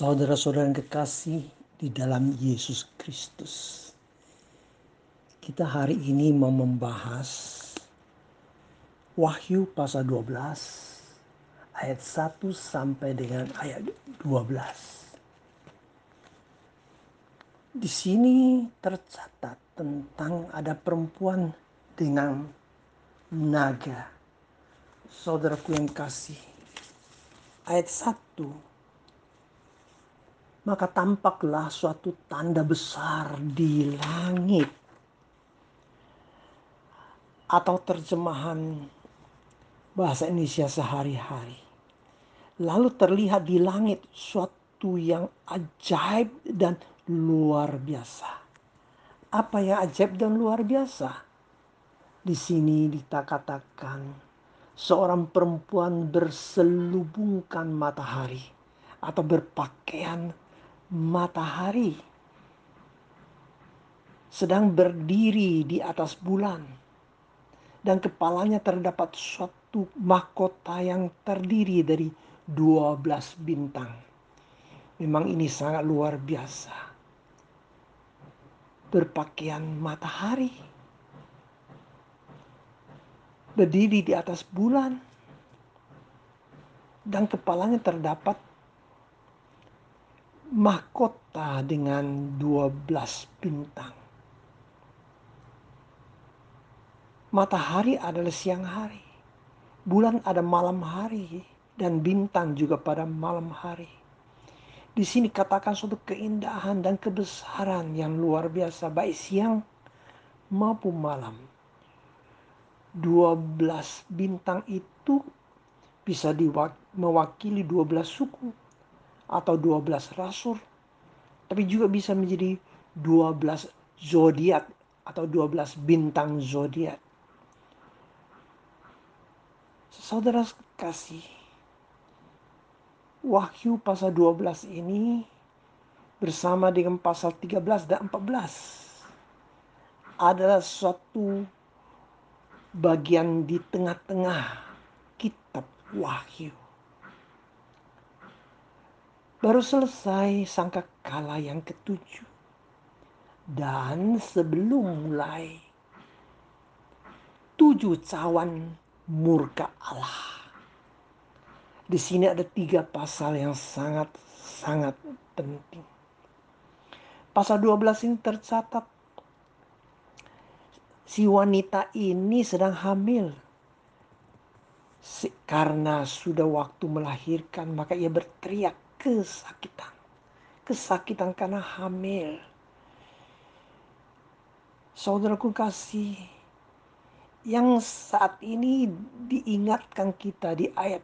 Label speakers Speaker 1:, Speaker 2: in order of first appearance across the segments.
Speaker 1: Saudara-saudara yang kekasih di dalam Yesus Kristus. Kita hari ini mau membahas Wahyu pasal 12 ayat 1 sampai dengan ayat 12. Di sini tercatat tentang ada perempuan dengan naga. Saudaraku yang kasih. Ayat 1 maka tampaklah suatu tanda besar di langit. Atau terjemahan bahasa Indonesia sehari-hari. Lalu terlihat di langit suatu yang ajaib dan luar biasa. Apa yang ajaib dan luar biasa? Di sini dikatakan seorang perempuan berselubungkan matahari atau berpakaian matahari sedang berdiri di atas bulan dan kepalanya terdapat suatu mahkota yang terdiri dari 12 bintang. Memang ini sangat luar biasa. Berpakaian matahari. Berdiri di atas bulan. Dan kepalanya terdapat mahkota dengan 12 bintang. Matahari adalah siang hari. Bulan ada malam hari dan bintang juga pada malam hari. Di sini katakan suatu keindahan dan kebesaran yang luar biasa baik siang maupun malam. 12 bintang itu bisa mewakili 12 suku atau 12 rasul. Tapi juga bisa menjadi 12 zodiak atau 12 bintang zodiak. Saudara kasih, Wahyu pasal 12 ini bersama dengan pasal 13 dan 14 adalah suatu bagian di tengah-tengah kitab Wahyu. Baru selesai sangka kala yang ketujuh. Dan sebelum mulai tujuh cawan murka Allah. Di sini ada tiga pasal yang sangat-sangat penting. Pasal 12 ini tercatat si wanita ini sedang hamil. Karena sudah waktu melahirkan maka ia berteriak kesakitan. Kesakitan karena hamil. Saudaraku kasih, yang saat ini diingatkan kita di ayat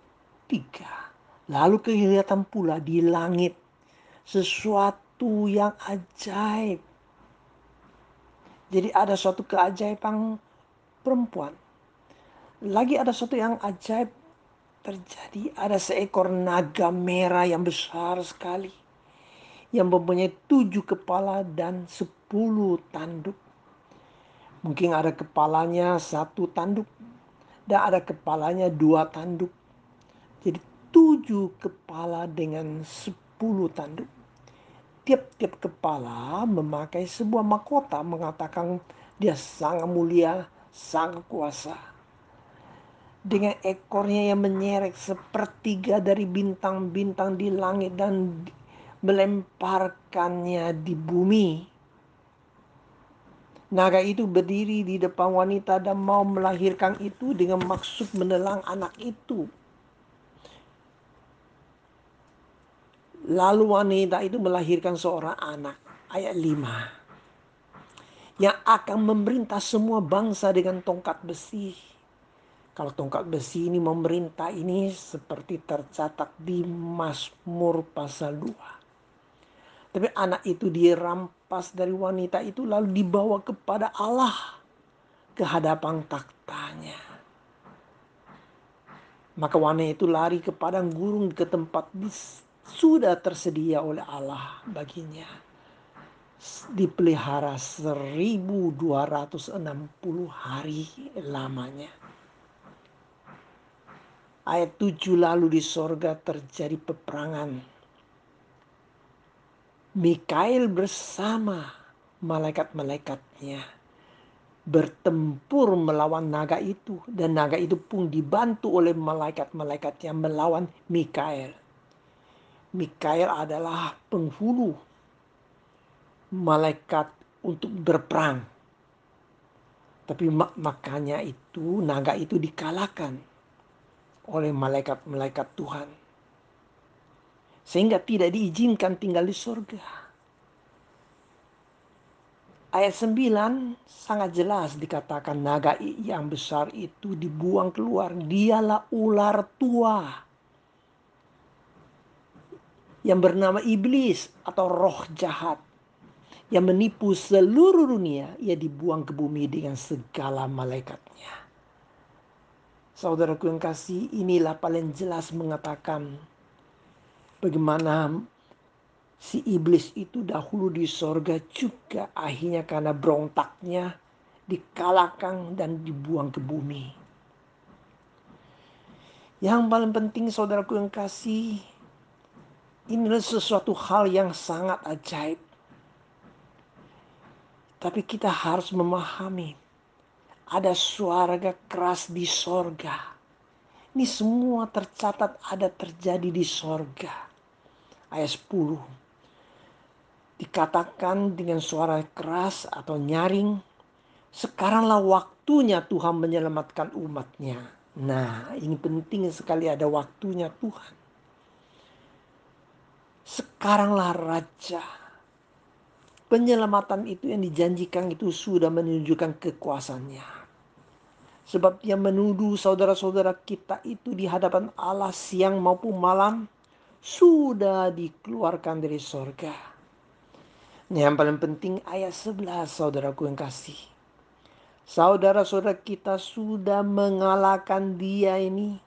Speaker 1: 3. Lalu kelihatan pula di langit sesuatu yang ajaib. Jadi ada suatu keajaiban perempuan. Lagi ada suatu yang ajaib terjadi ada seekor naga merah yang besar sekali yang mempunyai tujuh kepala dan sepuluh tanduk. Mungkin ada kepalanya satu tanduk dan ada kepalanya dua tanduk. Jadi tujuh kepala dengan sepuluh tanduk. Tiap-tiap kepala memakai sebuah mahkota mengatakan dia sangat mulia, sangat kuasa dengan ekornya yang menyerek sepertiga dari bintang-bintang di langit dan melemparkannya di bumi. Naga itu berdiri di depan wanita dan mau melahirkan itu dengan maksud menelang anak itu. Lalu wanita itu melahirkan seorang anak. Ayat 5. Yang akan memerintah semua bangsa dengan tongkat besi kalau tongkat besi ini memerintah ini seperti tercatat di Mazmur pasal 2. Tapi anak itu dirampas dari wanita itu lalu dibawa kepada Allah ke hadapan taktanya. Maka wanita itu lari ke padang gurun ke tempat sudah tersedia oleh Allah baginya. Dipelihara 1260 hari lamanya ayat 7 lalu di sorga terjadi peperangan. Mikael bersama malaikat-malaikatnya bertempur melawan naga itu dan naga itu pun dibantu oleh malaikat-malaikat yang melawan Mikael. Mikael adalah penghulu malaikat untuk berperang. Tapi mak makanya itu naga itu dikalahkan oleh malaikat-malaikat Tuhan. Sehingga tidak diizinkan tinggal di surga. Ayat 9 sangat jelas dikatakan naga yang besar itu dibuang keluar. Dialah ular tua yang bernama iblis atau roh jahat yang menipu seluruh dunia, ia dibuang ke bumi dengan segala malaikatnya. Saudaraku yang kasih, inilah paling jelas mengatakan bagaimana si iblis itu dahulu di sorga juga akhirnya karena berontaknya dikalahkan dan dibuang ke bumi. Yang paling penting saudaraku yang kasih, inilah sesuatu hal yang sangat ajaib. Tapi kita harus memahami ada suara keras di sorga. Ini semua tercatat ada terjadi di sorga. Ayat 10. Dikatakan dengan suara keras atau nyaring. Sekaranglah waktunya Tuhan menyelamatkan umatnya. Nah ini penting sekali ada waktunya Tuhan. Sekaranglah Raja penyelamatan itu yang dijanjikan itu sudah menunjukkan kekuasaannya. Sebab yang menuduh saudara-saudara kita itu di hadapan Allah siang maupun malam sudah dikeluarkan dari sorga. Nah, yang paling penting ayat 11 saudaraku yang kasih. Saudara-saudara kita sudah mengalahkan dia ini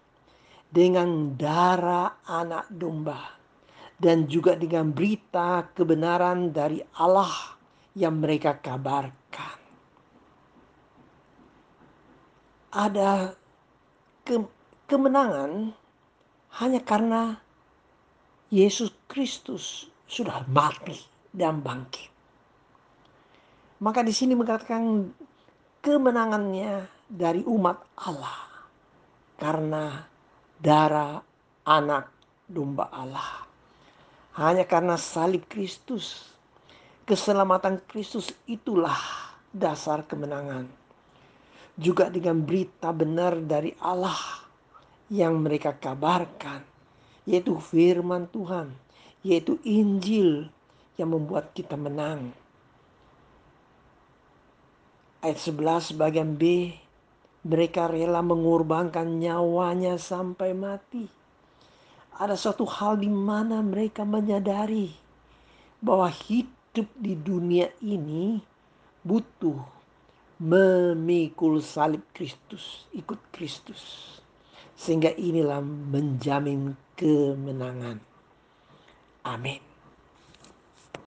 Speaker 1: dengan darah anak domba dan juga dengan berita kebenaran dari Allah yang mereka kabarkan. Ada ke kemenangan hanya karena Yesus Kristus sudah mati dan bangkit. Maka di sini mengatakan kemenangannya dari umat Allah karena darah anak domba Allah. Hanya karena salib Kristus, keselamatan Kristus itulah dasar kemenangan. Juga dengan berita benar dari Allah yang mereka kabarkan, yaitu firman Tuhan, yaitu Injil yang membuat kita menang. Ayat 11 bagian B, mereka rela mengorbankan nyawanya sampai mati ada suatu hal di mana mereka menyadari bahwa hidup di dunia ini butuh memikul salib Kristus, ikut Kristus. Sehingga inilah menjamin kemenangan. Amin.